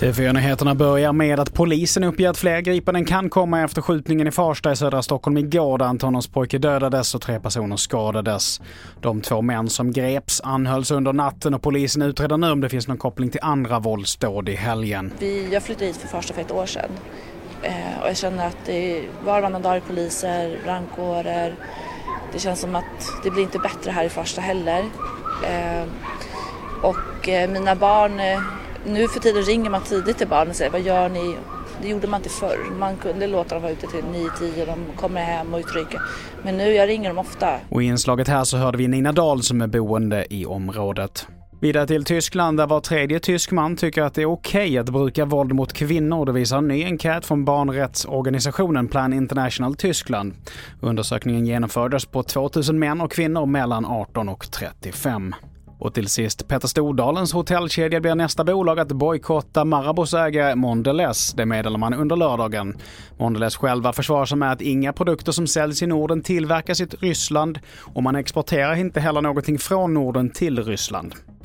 TV4-nyheterna börjar med att polisen uppger att fler gripanden kan komma efter skjutningen i Farsta i södra Stockholm igår där en tonårspojke dödades och tre personer skadades. De två män som greps anhölls under natten och polisen utreder nu om det finns någon koppling till andra våldsdåd i helgen. Vi, jag flyttade hit för Farsta för ett år sedan eh, och jag känner att det är var och varannan dag poliser, brandkårer. Det känns som att det blir inte bättre här i Farsta heller. Eh, och eh, mina barn eh, nu för tiden ringer man tidigt till barnen och säger vad gör ni? Det gjorde man inte förr. Man kunde låta dem vara ute till 9-10 de kommer hem och utrycker. Men nu jag ringer dem ofta. Och i inslaget här så hörde vi Nina Dahl som är boende i området. Vidare till Tyskland där var tredje tysk man tycker att det är okej okay att bruka våld mot kvinnor. Det visar en ny enkät från barnrättsorganisationen Plan International Tyskland. Undersökningen genomfördes på 2000 män och kvinnor mellan 18 och 35. Och till sist, Petter Stordalens hotellkedja blir nästa bolag att bojkotta Marabous ägare Mondelez. Det meddelar man under lördagen. Mondelez själva försvarar sig med att inga produkter som säljs i Norden tillverkas i Ryssland och man exporterar inte heller någonting från Norden till Ryssland.